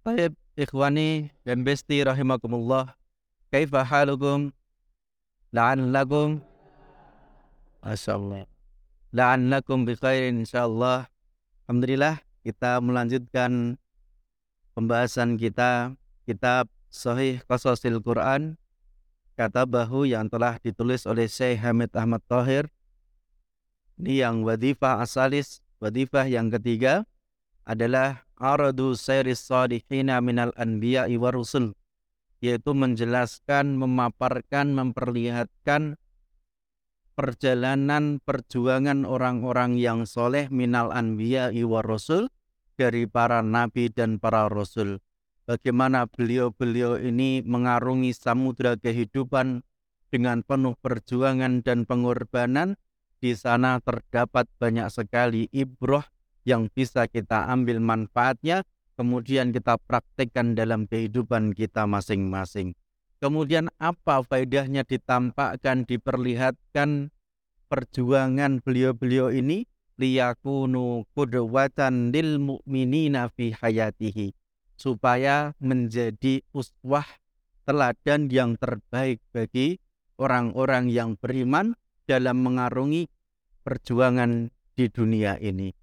Baik, ikhwani dan besti rahimakumullah. Kaifa halukum? La'allakum Masyaallah. La'allakum bi khairin insyaallah. Alhamdulillah kita melanjutkan pembahasan kita kitab Sahih Qasasil Quran kata bahu yang telah ditulis oleh Syekh Hamid Ahmad Tahir. Ini yang wadifah asalis, wadifah yang ketiga adalah aradu sayris salihina minal anbiya'i wa rusul yaitu menjelaskan, memaparkan, memperlihatkan perjalanan perjuangan orang-orang yang soleh minal anbiya wa rasul dari para nabi dan para rasul. Bagaimana beliau-beliau ini mengarungi samudra kehidupan dengan penuh perjuangan dan pengorbanan. Di sana terdapat banyak sekali ibroh yang bisa kita ambil manfaatnya, kemudian kita praktekkan dalam kehidupan kita masing-masing. Kemudian apa faedahnya ditampakkan, diperlihatkan perjuangan beliau-beliau ini liyakunu qudwatan lil mu'minina fi hayatihi supaya menjadi uswah teladan yang terbaik bagi orang-orang yang beriman dalam mengarungi perjuangan di dunia ini.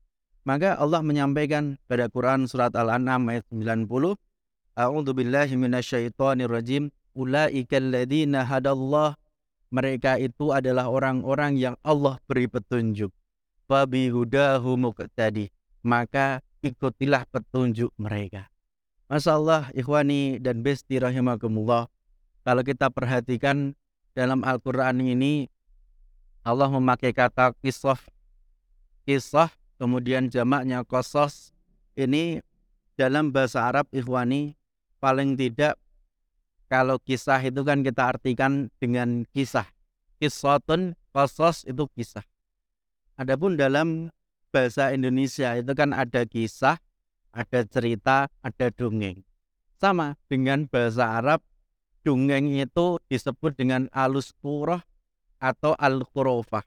Maka Allah menyampaikan pada Quran surat Al-An'am ayat 90, A'udzu billahi minasyaitonir rajim. Ulaika alladzina hadallah. Mereka itu adalah orang-orang yang Allah beri petunjuk. Fabi hudahu muqtadi. Maka ikutilah petunjuk mereka. Masya Allah ikhwani dan besti rahimakumullah. Kalau kita perhatikan dalam Al-Quran ini Allah memakai kata kisah. Kisah kemudian jamaknya kosos ini dalam bahasa Arab ikhwani paling tidak kalau kisah itu kan kita artikan dengan kisah. Kisotun, kosos itu kisah. Adapun dalam bahasa Indonesia itu kan ada kisah, ada cerita, ada dongeng. Sama dengan bahasa Arab, dongeng itu disebut dengan alus kurah atau al-khurofah.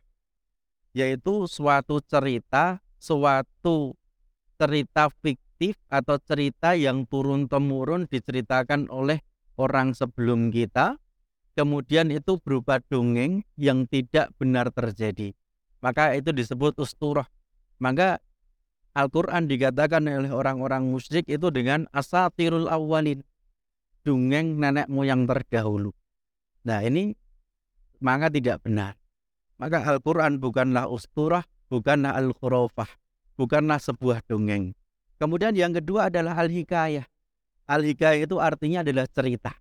Yaitu suatu cerita, suatu cerita fiktif atau cerita yang turun-temurun diceritakan oleh orang sebelum kita, kemudian itu berupa dongeng yang tidak benar terjadi. Maka itu disebut usturah. Maka Al-Quran dikatakan oleh orang-orang musyrik itu dengan asatirul awalin. Dongeng nenek moyang terdahulu. Nah ini maka tidak benar. Maka Al-Quran bukanlah usturah, bukanlah al-khurafah, bukanlah sebuah dongeng. Kemudian yang kedua adalah al-hikayah. Al-hikayah itu artinya adalah cerita.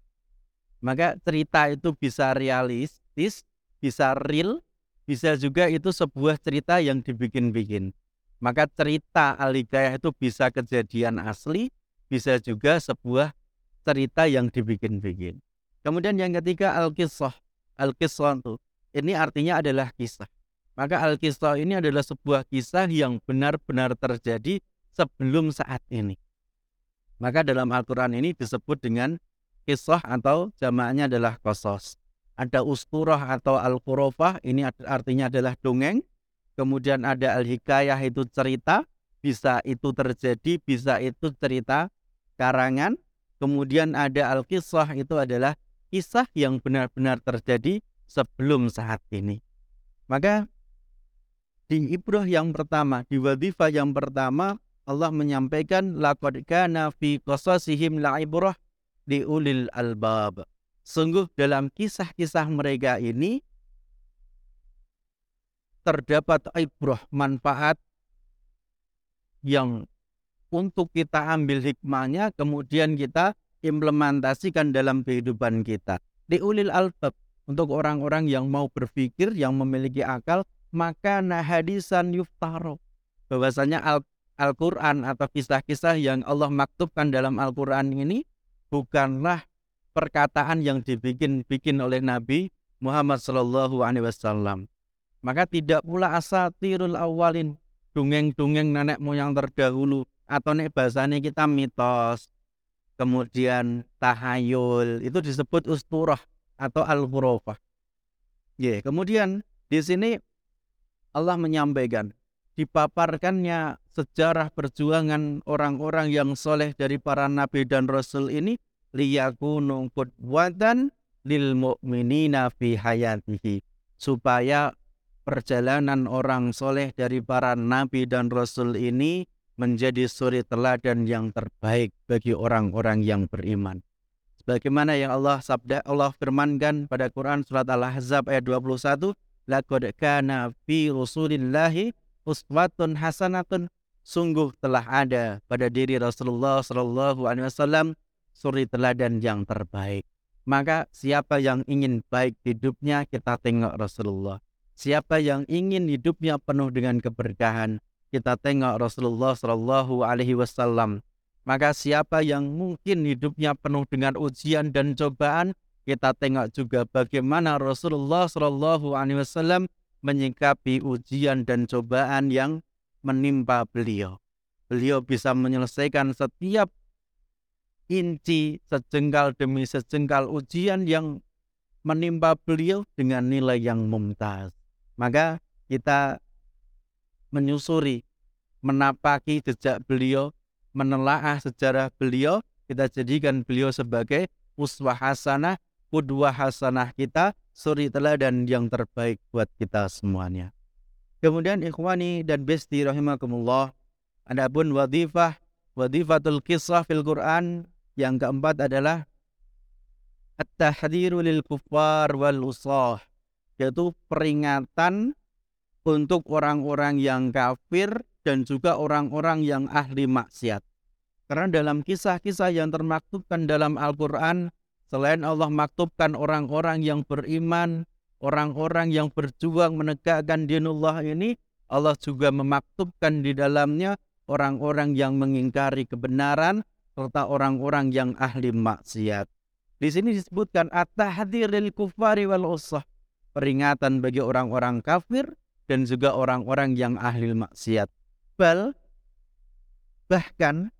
Maka cerita itu bisa realistis, bisa real, bisa juga itu sebuah cerita yang dibikin-bikin. Maka cerita al-hikayah itu bisa kejadian asli, bisa juga sebuah cerita yang dibikin-bikin. Kemudian yang ketiga al-kisah. Al-kisah itu ini artinya adalah kisah. Maka al-kisah ini adalah sebuah kisah yang benar-benar terjadi sebelum saat ini. Maka dalam Al-Quran ini disebut dengan kisah atau jamaknya adalah kosos. Ada usturah atau al-khurafah, ini artinya adalah dongeng. Kemudian ada al-hikayah itu cerita, bisa itu terjadi, bisa itu cerita karangan. Kemudian ada al-kisah itu adalah kisah yang benar-benar terjadi sebelum saat ini. Maka di ibrah yang pertama, di wadifah yang pertama, Allah menyampaikan laqad kana fi qasasihim la'ibrah li ulil albab. Sungguh dalam kisah-kisah mereka ini terdapat ibrah manfaat yang untuk kita ambil hikmahnya kemudian kita implementasikan dalam kehidupan kita. Di ulil albab untuk orang-orang yang mau berpikir, yang memiliki akal, maka nahadisan yuftaro. Bahwasanya al Al-Quran atau kisah-kisah yang Allah maktubkan dalam Al-Quran ini bukanlah perkataan yang dibikin-bikin oleh Nabi Muhammad Shallallahu Alaihi Wasallam. Maka tidak pula asatirul awalin, dongeng-dongeng nenek moyang terdahulu atau nek bahasanya kita mitos, kemudian tahayul itu disebut usturah atau al-khurafah. Ya, kemudian di sini Allah menyampaikan dipaparkannya sejarah perjuangan orang-orang yang soleh dari para nabi dan rasul ini liyakunu qudwatan lil mu'minina fi hayatihi supaya perjalanan orang soleh dari para nabi dan rasul ini menjadi suri teladan yang terbaik bagi orang-orang yang beriman. Sebagaimana yang Allah sabda Allah firmankan pada Quran surat Al-Ahzab ayat 21, laqad kana fi Rasulillahi uswatun hasanatun sungguh telah ada pada diri Rasulullah sallallahu alaihi wasallam suri teladan yang terbaik. Maka siapa yang ingin baik hidupnya kita tengok Rasulullah. Siapa yang ingin hidupnya penuh dengan keberkahan, kita tengok Rasulullah Shallallahu Alaihi Wasallam. Maka siapa yang mungkin hidupnya penuh dengan ujian dan cobaan, kita tengok juga bagaimana Rasulullah Shallallahu Alaihi Wasallam menyikapi ujian dan cobaan yang menimpa beliau. Beliau bisa menyelesaikan setiap inci sejengkal demi sejengkal ujian yang menimpa beliau dengan nilai yang mumtaz. Maka kita menyusuri, menapaki jejak beliau, menelaah sejarah beliau, kita jadikan beliau sebagai uswah hasanah, kudwah hasanah kita, suri teladan yang terbaik buat kita semuanya. Kemudian ikhwani dan besti rahimakumullah, adapun wadifah, wadifatul kisah fil Quran yang keempat adalah at-tahdhiru lil kuffar wal usah, yaitu peringatan untuk orang-orang yang kafir dan juga orang-orang yang ahli maksiat. Karena dalam kisah-kisah yang termaktubkan dalam Al-Quran, selain Allah maktubkan orang-orang yang beriman, orang-orang yang berjuang menegakkan dinullah ini, Allah juga memaktubkan di dalamnya orang-orang yang mengingkari kebenaran, serta orang-orang yang ahli maksiat. Di sini disebutkan at-tahdhiril kufari wal usah. Peringatan bagi orang-orang kafir dan juga orang-orang yang ahli maksiat. Bal bahkan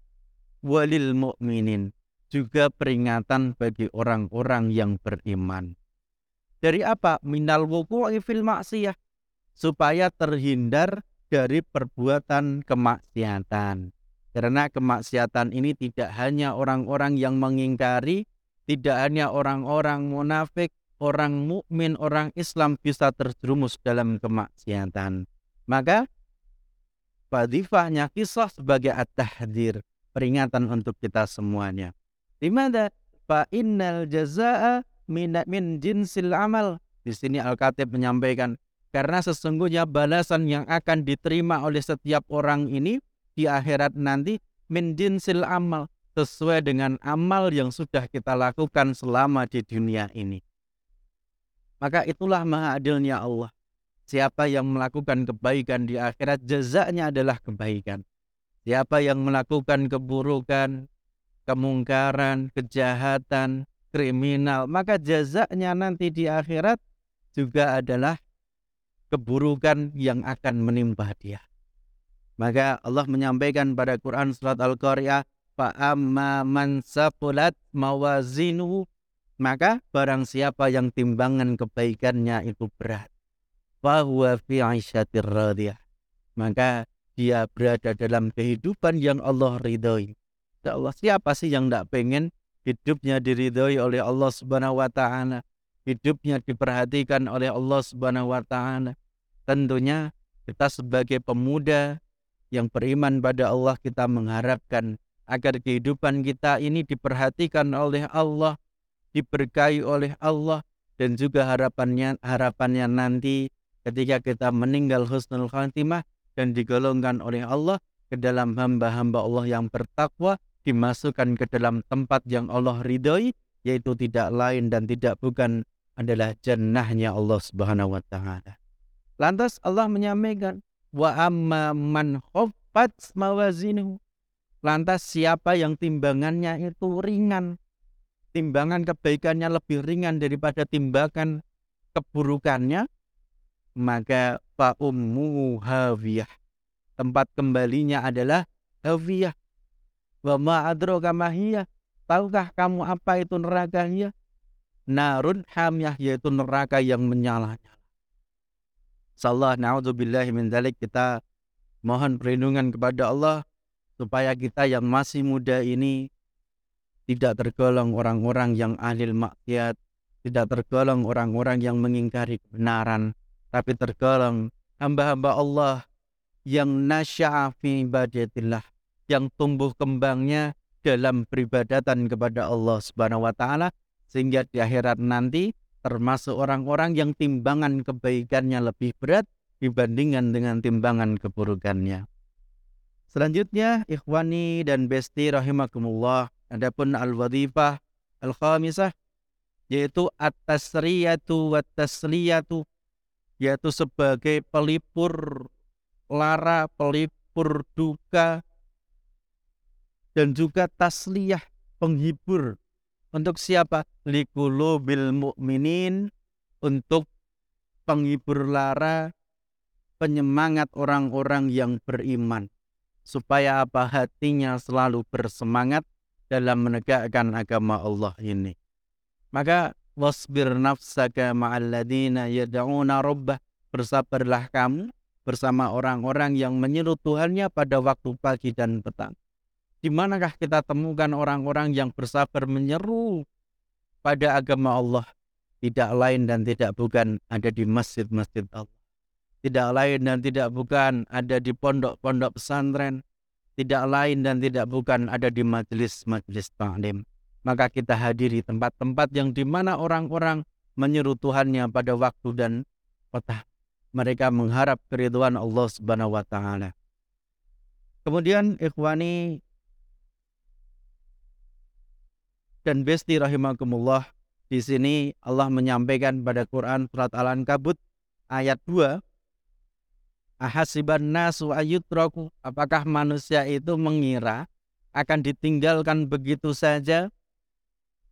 walil mu'minin juga peringatan bagi orang-orang yang beriman. Dari apa? Minal wuku'i fil maksiyah. Supaya terhindar dari perbuatan kemaksiatan. Karena kemaksiatan ini tidak hanya orang-orang yang mengingkari, tidak hanya orang-orang munafik, orang mukmin, orang Islam bisa terjerumus dalam kemaksiatan. Maka wadifahnya kisah sebagai at-tahdir, peringatan untuk kita semuanya. Di mana fa innal jazaa min, min jinsil amal. Di sini Al-Khatib menyampaikan karena sesungguhnya balasan yang akan diterima oleh setiap orang ini di akhirat nanti min jinsil amal sesuai dengan amal yang sudah kita lakukan selama di dunia ini. Maka itulah maha adilnya Allah. Siapa yang melakukan kebaikan di akhirat jazanya adalah kebaikan. Siapa yang melakukan keburukan, kemungkaran, kejahatan, kriminal, maka jazanya nanti di akhirat juga adalah keburukan yang akan menimpa dia. Maka Allah menyampaikan pada Quran surat Al-Qari'ah, "Fa'amma man saqulat mawazinu" Maka barang siapa yang timbangan kebaikannya itu berat, bahwa fi radiyah. Maka dia berada dalam kehidupan yang Allah ridhoi. Ya Allah, siapa sih yang tidak pengen hidupnya diridhoi oleh Allah Subhanahu wa taala, hidupnya diperhatikan oleh Allah Subhanahu wa taala. Tentunya kita sebagai pemuda yang beriman pada Allah kita mengharapkan agar kehidupan kita ini diperhatikan oleh Allah, diberkahi oleh Allah dan juga harapannya harapannya nanti ketika kita meninggal husnul khatimah dan digolongkan oleh Allah ke dalam hamba-hamba Allah yang bertakwa dimasukkan ke dalam tempat yang Allah ridhoi yaitu tidak lain dan tidak bukan adalah jannahnya Allah Subhanahu wa taala. Lantas Allah menyampaikan Wa amma man khaffat mawazinu. Lantas siapa yang timbangannya itu ringan, timbangan kebaikannya lebih ringan daripada timbangan keburukannya, maka fa ummu hawiyah. Tempat kembalinya adalah hawiyah. Wa ma adraka mahiyah. Tahukah kamu apa itu nerakanya? Narun hamyah yaitu neraka yang menyala-nyala. Salah naudzubillahi min dalik kita Mohon perlindungan kepada Allah supaya kita yang masih muda ini tidak tergolong orang-orang yang ahli maksiat, tidak tergolong orang-orang yang mengingkari kebenaran, tapi tergolong hamba-hamba Allah yang nasya'a fi ibadatillah, yang tumbuh kembangnya dalam peribadatan kepada Allah Subhanahu wa taala sehingga di akhirat nanti termasuk orang-orang yang timbangan kebaikannya lebih berat dibandingkan dengan timbangan keburukannya. Selanjutnya ikhwani dan besti rahimakumullah adapun al-wadhifah al-khamisah yaitu at-tasriyatu wa tasliyatu yaitu sebagai pelipur lara, pelipur duka dan juga tasliyah penghibur untuk siapa? bil mu'minin untuk penghibur lara penyemangat orang-orang yang beriman supaya apa hatinya selalu bersemangat dalam menegakkan agama Allah ini. Maka wasbir nafsaka ma'alladina yad'una rabbah. Bersabarlah kamu bersama orang-orang yang menyeru Tuhannya pada waktu pagi dan petang. Di manakah kita temukan orang-orang yang bersabar menyeru pada agama Allah? Tidak lain dan tidak bukan ada di masjid-masjid Allah. Tidak lain dan tidak bukan ada di pondok-pondok pesantren. Tidak lain dan tidak bukan ada di majelis-majelis ta'lim maka kita hadiri tempat-tempat yang di mana orang-orang menyeru Tuhannya pada waktu dan petang. Mereka mengharap keriduan Allah Subhanahu wa taala. Kemudian ikhwani dan besti rahimakumullah di sini Allah menyampaikan pada Quran surat Al-Ankabut ayat 2 Ahasiban nasu ayutraku apakah manusia itu mengira akan ditinggalkan begitu saja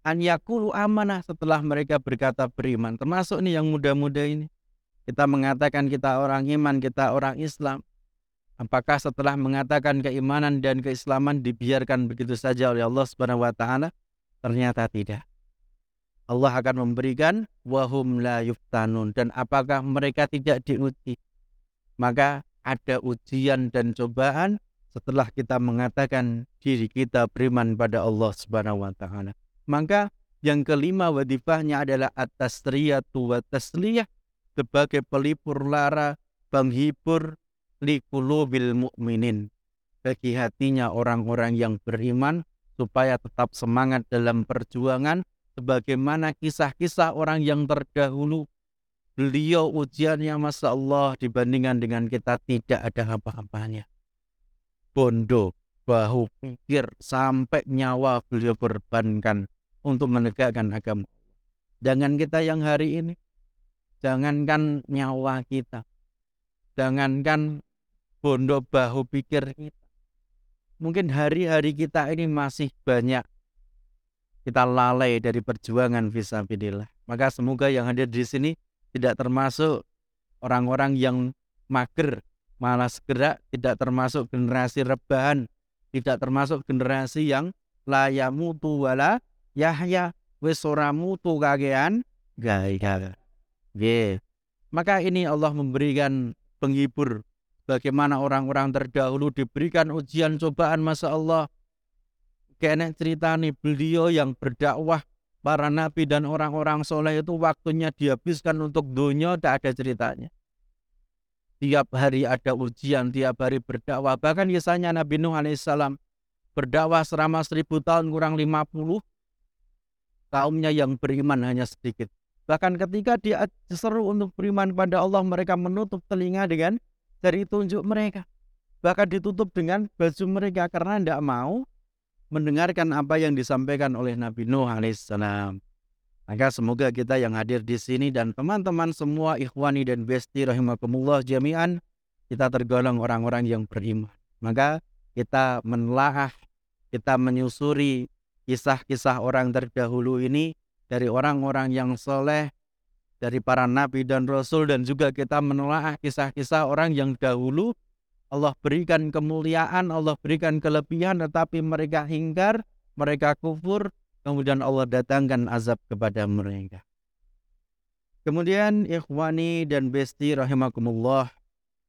an yakulu amanah setelah mereka berkata beriman. Termasuk nih yang muda-muda ini. Kita mengatakan kita orang iman, kita orang Islam. Apakah setelah mengatakan keimanan dan keislaman dibiarkan begitu saja oleh Allah Subhanahu wa taala? Ternyata tidak. Allah akan memberikan wahum la yuftanun dan apakah mereka tidak diuji? Maka ada ujian dan cobaan setelah kita mengatakan diri kita beriman pada Allah Subhanahu wa taala. Maka yang kelima wadifahnya adalah atas riyatu wa tasliyah sebagai pelipur lara, penghibur likulubil mu'minin bagi hatinya orang-orang yang beriman supaya tetap semangat dalam perjuangan sebagaimana kisah-kisah orang yang terdahulu beliau ujiannya Masya Allah dibandingkan dengan kita tidak ada apa-apanya bondo bahu pikir sampai nyawa beliau berbankan untuk menegakkan agama. Jangan kita yang hari ini, jangankan nyawa kita, jangankan bondo bahu pikir kita. Mungkin hari-hari kita ini masih banyak kita lalai dari perjuangan visabilillah. Maka semoga yang hadir di sini tidak termasuk orang-orang yang mager, malas gerak, tidak termasuk generasi rebahan, tidak termasuk generasi yang layamu wala Yahya wis ora mutu kakean gagal. Yeah. Maka ini Allah memberikan penghibur bagaimana orang-orang terdahulu diberikan ujian cobaan masa Allah. Kena cerita nih beliau yang berdakwah para nabi dan orang-orang soleh itu waktunya dihabiskan untuk dunia tidak ada ceritanya. Tiap hari ada ujian, tiap hari berdakwah. Bahkan kisahnya Nabi Nuh alaihissalam berdakwah selama seribu tahun kurang lima puluh kaumnya yang beriman hanya sedikit. Bahkan ketika dia seru untuk beriman kepada Allah, mereka menutup telinga dengan dari tunjuk mereka. Bahkan ditutup dengan baju mereka karena tidak mau mendengarkan apa yang disampaikan oleh Nabi Nuh alaihissalam. Maka semoga kita yang hadir di sini dan teman-teman semua ikhwani dan besti rahimakumullah jami'an kita tergolong orang-orang yang beriman. Maka kita menelaah, kita menyusuri kisah-kisah orang terdahulu ini dari orang-orang yang soleh, dari para nabi dan rasul dan juga kita menelaah kisah-kisah orang yang dahulu. Allah berikan kemuliaan, Allah berikan kelebihan tetapi mereka hinggar, mereka kufur, kemudian Allah datangkan azab kepada mereka. Kemudian ikhwani dan besti rahimakumullah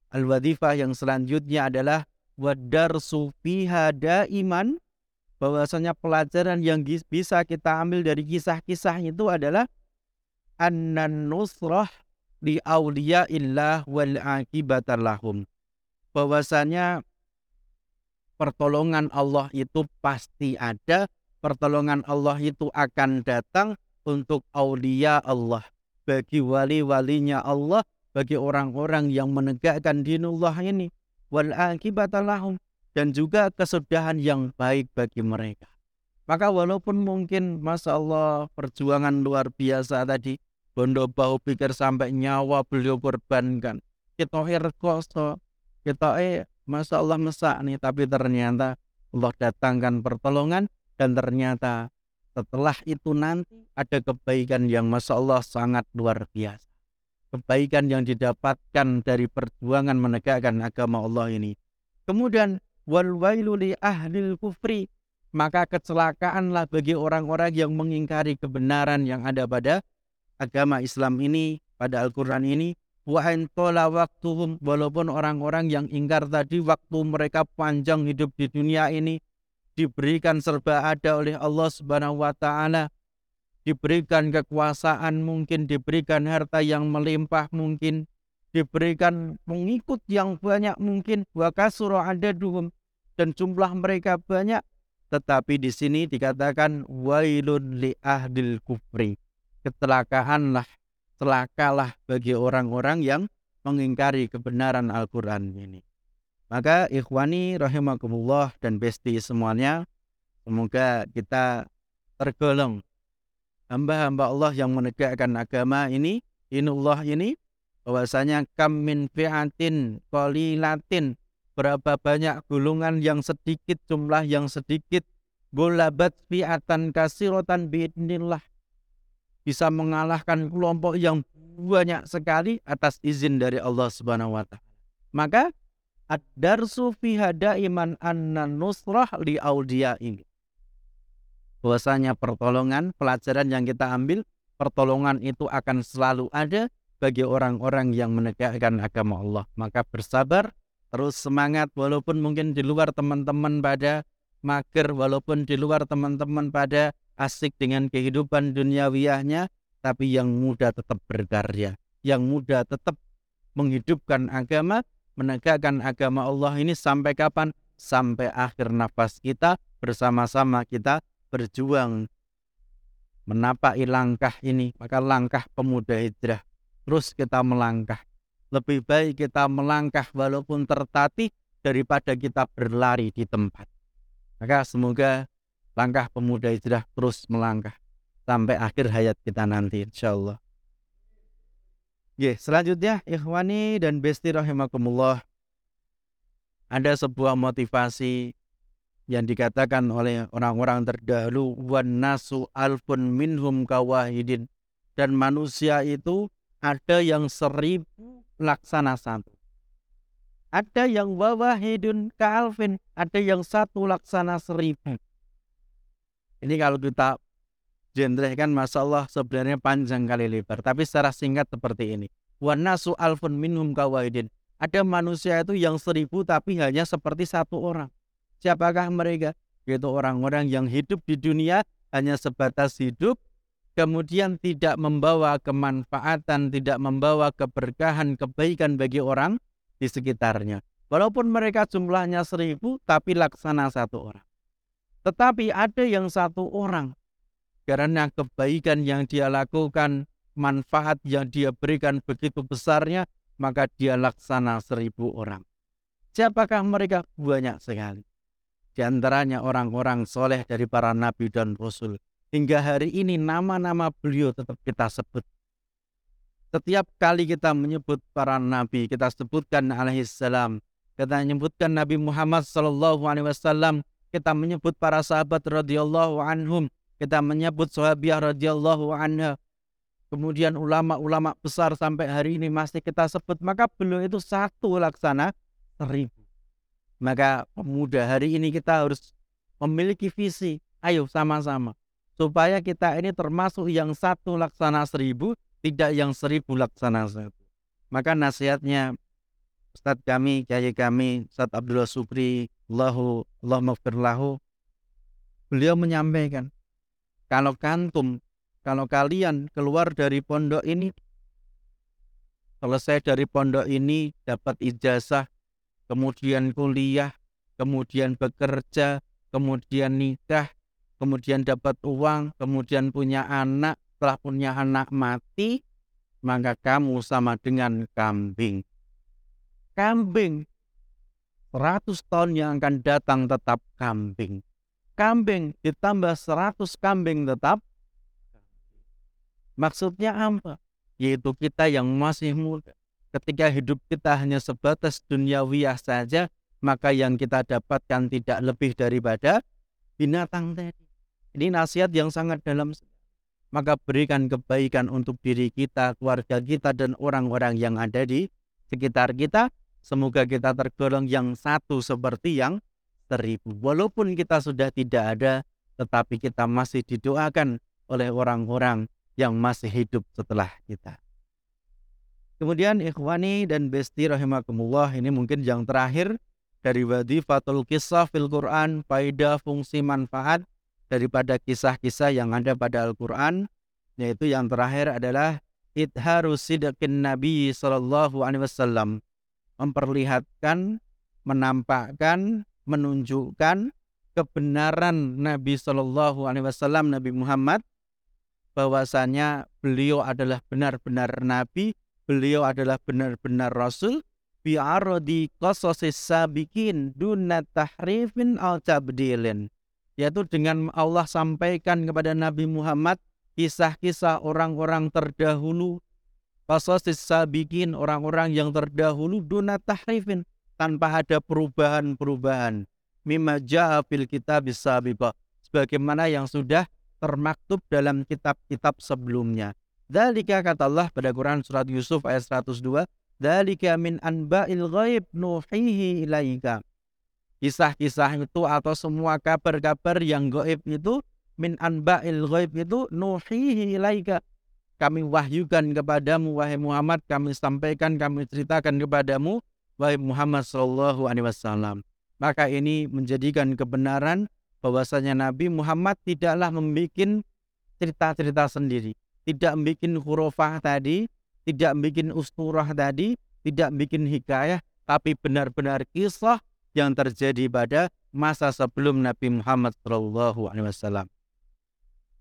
Al-wadifah yang selanjutnya adalah wadarsu fiha daiman. Bahwasanya pelajaran yang bisa kita ambil dari kisah-kisah itu adalah annan nusrah li illah wal akibatan lahum. Bahwasanya pertolongan Allah itu pasti ada, pertolongan Allah itu akan datang untuk aulia Allah, bagi wali-walinya Allah, bagi orang-orang yang menegakkan dinullah ini wal akibatan lahum dan juga kesudahan yang baik bagi mereka. Maka walaupun mungkin Masya Allah perjuangan luar biasa tadi, Bondo bau pikir sampai nyawa beliau korbankan. Kita koso, kita eh Masya Allah mesak nih, tapi ternyata Allah datangkan pertolongan dan ternyata setelah itu nanti ada kebaikan yang Masya Allah sangat luar biasa. Kebaikan yang didapatkan dari perjuangan menegakkan agama Allah ini. Kemudian wal wailu li ahlil kufri maka kecelakaanlah bagi orang-orang yang mengingkari kebenaran yang ada pada agama Islam ini pada Al-Qur'an ini wa tola waktuhum walaupun orang-orang yang ingkar tadi waktu mereka panjang hidup di dunia ini diberikan serba ada oleh Allah Subhanahu wa taala diberikan kekuasaan mungkin diberikan harta yang melimpah mungkin diberikan pengikut yang banyak mungkin wa kasura adaduhum dan jumlah mereka banyak. Tetapi di sini dikatakan wailun li ahdil kufri kecelakaanlah celakalah bagi orang-orang yang mengingkari kebenaran Al-Qur'an ini maka ikhwani rahimakumullah dan besti semuanya semoga kita tergolong hamba-hamba Allah yang menegakkan agama ini inullah ini bahwasanya kam min fi'atin qalilatin berapa banyak gulungan yang sedikit, jumlah yang sedikit, golabat fi'atan kasirotan biidnillah. Bisa mengalahkan kelompok yang banyak sekali atas izin dari Allah Subhanahu wa taala. Maka ad-darsu fi iman anna nusrah li audia ini. Bahwasanya pertolongan, pelajaran yang kita ambil, pertolongan itu akan selalu ada bagi orang-orang yang menegakkan agama Allah. Maka bersabar, terus semangat walaupun mungkin di luar teman-teman pada mager walaupun di luar teman-teman pada asik dengan kehidupan duniawiyahnya tapi yang muda tetap berkarya yang muda tetap menghidupkan agama menegakkan agama Allah ini sampai kapan? Sampai akhir nafas kita bersama-sama kita berjuang menapaki langkah ini. Maka langkah pemuda hijrah terus kita melangkah. Lebih baik kita melangkah walaupun tertatih daripada kita berlari di tempat. Maka semoga langkah pemuda hijrah terus melangkah sampai akhir hayat kita nanti insya Allah. Selanjutnya ikhwani dan besti rahimakumullah. Ada sebuah motivasi yang dikatakan oleh orang-orang terdahulu wan nasu alfun minhum kawahidin dan manusia itu ada yang seribu laksana satu. Ada yang wawahidun ka'alfin, ada yang satu laksana seribu. Ini kalau kita kan Masya Allah sebenarnya panjang kali lebar. Tapi secara singkat seperti ini. Wanasu alfun minum kawahidin. Ada manusia itu yang seribu tapi hanya seperti satu orang. Siapakah mereka? Yaitu orang-orang yang hidup di dunia hanya sebatas hidup kemudian tidak membawa kemanfaatan, tidak membawa keberkahan, kebaikan bagi orang di sekitarnya. Walaupun mereka jumlahnya seribu, tapi laksana satu orang. Tetapi ada yang satu orang, karena kebaikan yang dia lakukan, manfaat yang dia berikan begitu besarnya, maka dia laksana seribu orang. Siapakah mereka? Banyak sekali. Di antaranya orang-orang soleh dari para nabi dan rasul hingga hari ini nama-nama beliau tetap kita sebut. Setiap kali kita menyebut para nabi, kita sebutkan alaihissalam. Kita menyebutkan Nabi Muhammad wasallam, kita menyebut para sahabat radhiyallahu anhum, kita menyebut sahabiah radhiyallahu anha. Kemudian ulama-ulama besar sampai hari ini masih kita sebut, maka beliau itu satu laksana seribu. Maka pemuda hari ini kita harus memiliki visi. Ayo sama-sama supaya kita ini termasuk yang satu laksana seribu, tidak yang seribu laksana satu. Maka nasihatnya Ustadz kami, kiai kami, Ustadz Abdullah Supri, Allahu Allah maghfirlahu. Beliau menyampaikan, kalau kantum, kalau kalian keluar dari pondok ini, selesai dari pondok ini dapat ijazah, kemudian kuliah, kemudian bekerja, kemudian nikah, kemudian dapat uang, kemudian punya anak, setelah punya anak mati, maka kamu sama dengan kambing. Kambing 100 tahun yang akan datang tetap kambing. Kambing ditambah 100 kambing tetap Maksudnya apa? Yaitu kita yang masih muda. Ketika hidup kita hanya sebatas duniawiyah saja, maka yang kita dapatkan tidak lebih daripada binatang tadi. Ini nasihat yang sangat dalam. Maka berikan kebaikan untuk diri kita, keluarga kita, dan orang-orang yang ada di sekitar kita. Semoga kita tergolong yang satu seperti yang seribu. Walaupun kita sudah tidak ada, tetapi kita masih didoakan oleh orang-orang yang masih hidup setelah kita. Kemudian ikhwani dan besti rahimakumullah ini mungkin yang terakhir dari wadifatul kisah fil Quran, faidah fungsi manfaat daripada kisah-kisah yang ada pada Al-Quran yaitu yang terakhir adalah idharu sidqin Nabi sallallahu alaihi wasallam memperlihatkan, menampakkan, menunjukkan kebenaran Nabi sallallahu alaihi wasallam Nabi Muhammad bahwasanya beliau adalah benar-benar nabi, beliau adalah benar-benar rasul. Bi'arodi qasasis sabikin dunat al tabdilin. Yaitu dengan Allah sampaikan kepada Nabi Muhammad kisah-kisah orang-orang terdahulu qasasis sabikin orang-orang yang terdahulu dunat tahrifin tanpa ada perubahan-perubahan mimma ja'a fil kitab sebagaimana yang sudah termaktub dalam kitab-kitab sebelumnya. Dalika kata Allah pada Quran surat Yusuf ayat 102, Dalika min anba'il ghaib nuhihi ilaika. Kisah-kisah itu atau semua kabar-kabar yang gaib itu min anba'il ghaib itu nuhihi ilaika. Kami wahyukan kepadamu wahai Muhammad, kami sampaikan, kami ceritakan kepadamu wahai Muhammad sallallahu alaihi wasallam. Maka ini menjadikan kebenaran bahwasanya Nabi Muhammad tidaklah membuat cerita-cerita sendiri, tidak membuat hurufah tadi, tidak membuat usturah tadi, tidak bikin hikayah, tapi benar-benar kisah yang terjadi pada masa sebelum Nabi Muhammad Shallallahu Alaihi Wasallam.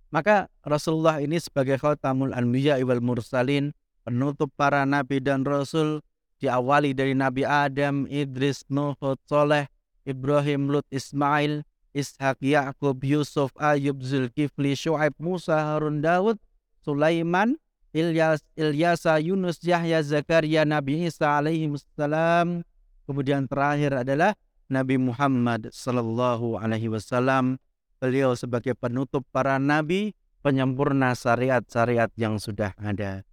Maka Rasulullah ini sebagai khatamul anbiya wal mursalin, penutup para nabi dan rasul, diawali dari Nabi Adam, Idris, Nuh, Soleh, Ibrahim, Lut, Ismail, Ishak, Yakub, Yusuf, Ayub, Zulkifli, Shu'aib, Musa, Harun, Daud, Sulaiman, Ilyas, Ilyasa, Yunus, Yahya, Zakaria, Nabi Isa alaihi salam. Kemudian terakhir adalah Nabi Muhammad sallallahu alaihi wasallam. Beliau sebagai penutup para nabi, penyempurna syariat-syariat yang sudah ada.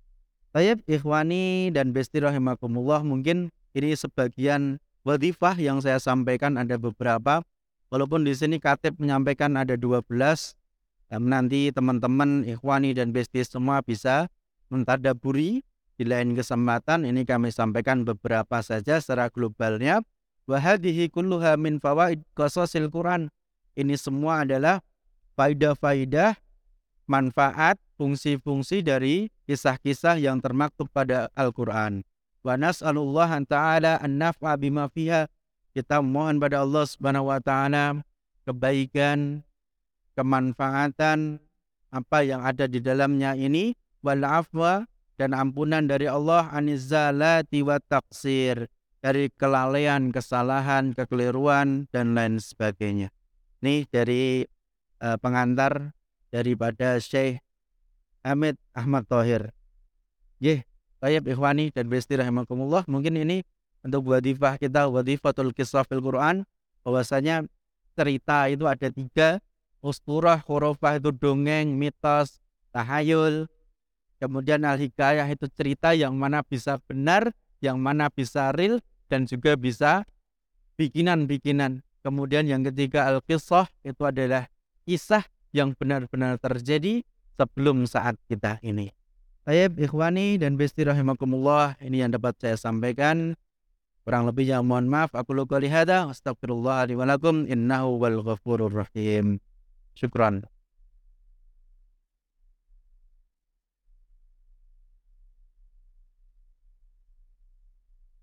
Tayyib ikhwani dan besti rahimakumullah mungkin ini sebagian wadifah yang saya sampaikan ada beberapa. Walaupun di sini Katib menyampaikan ada 12, ya, nanti teman-teman ikhwani dan besti semua bisa mentadaburi di lain kesempatan. Ini kami sampaikan beberapa saja secara globalnya. Wahadihi kulluha min fawaid qasasil Quran ini semua adalah faidah-faidah manfaat fungsi-fungsi dari kisah-kisah yang termaktub pada Al-Quran. Wa nas'alullah ta'ala an-naf'a bima fiha. Kita mohon pada Allah Subhanahu wa taala kebaikan, kemanfaatan apa yang ada di dalamnya ini. Wal afwa dan ampunan dari Allah anizalati wa taksir dari kelalaian, kesalahan, kekeliruan dan lain sebagainya. Ini dari uh, pengantar daripada Syekh Hamid Ahmad Thohir. Yeh, Tayyib Ikhwani dan Besti Rahimakumullah. Mungkin ini untuk wadifah kita wadifatul kisah fil Quran bahwasanya cerita itu ada tiga usturah hurufah itu dongeng mitos tahayul kemudian al hikayah itu cerita yang mana bisa benar yang mana bisa real dan juga bisa bikinan-bikinan kemudian yang ketiga al kisah itu adalah kisah yang benar-benar terjadi sebelum saat kita ini Baik, ikhwani dan besti rahimakumullah, ini yang dapat saya sampaikan. Kurang lebihnya mohon maaf. Aku luka lihada. Astagfirullah li walakum. Innahu wal ghafurur rahim. Syukran.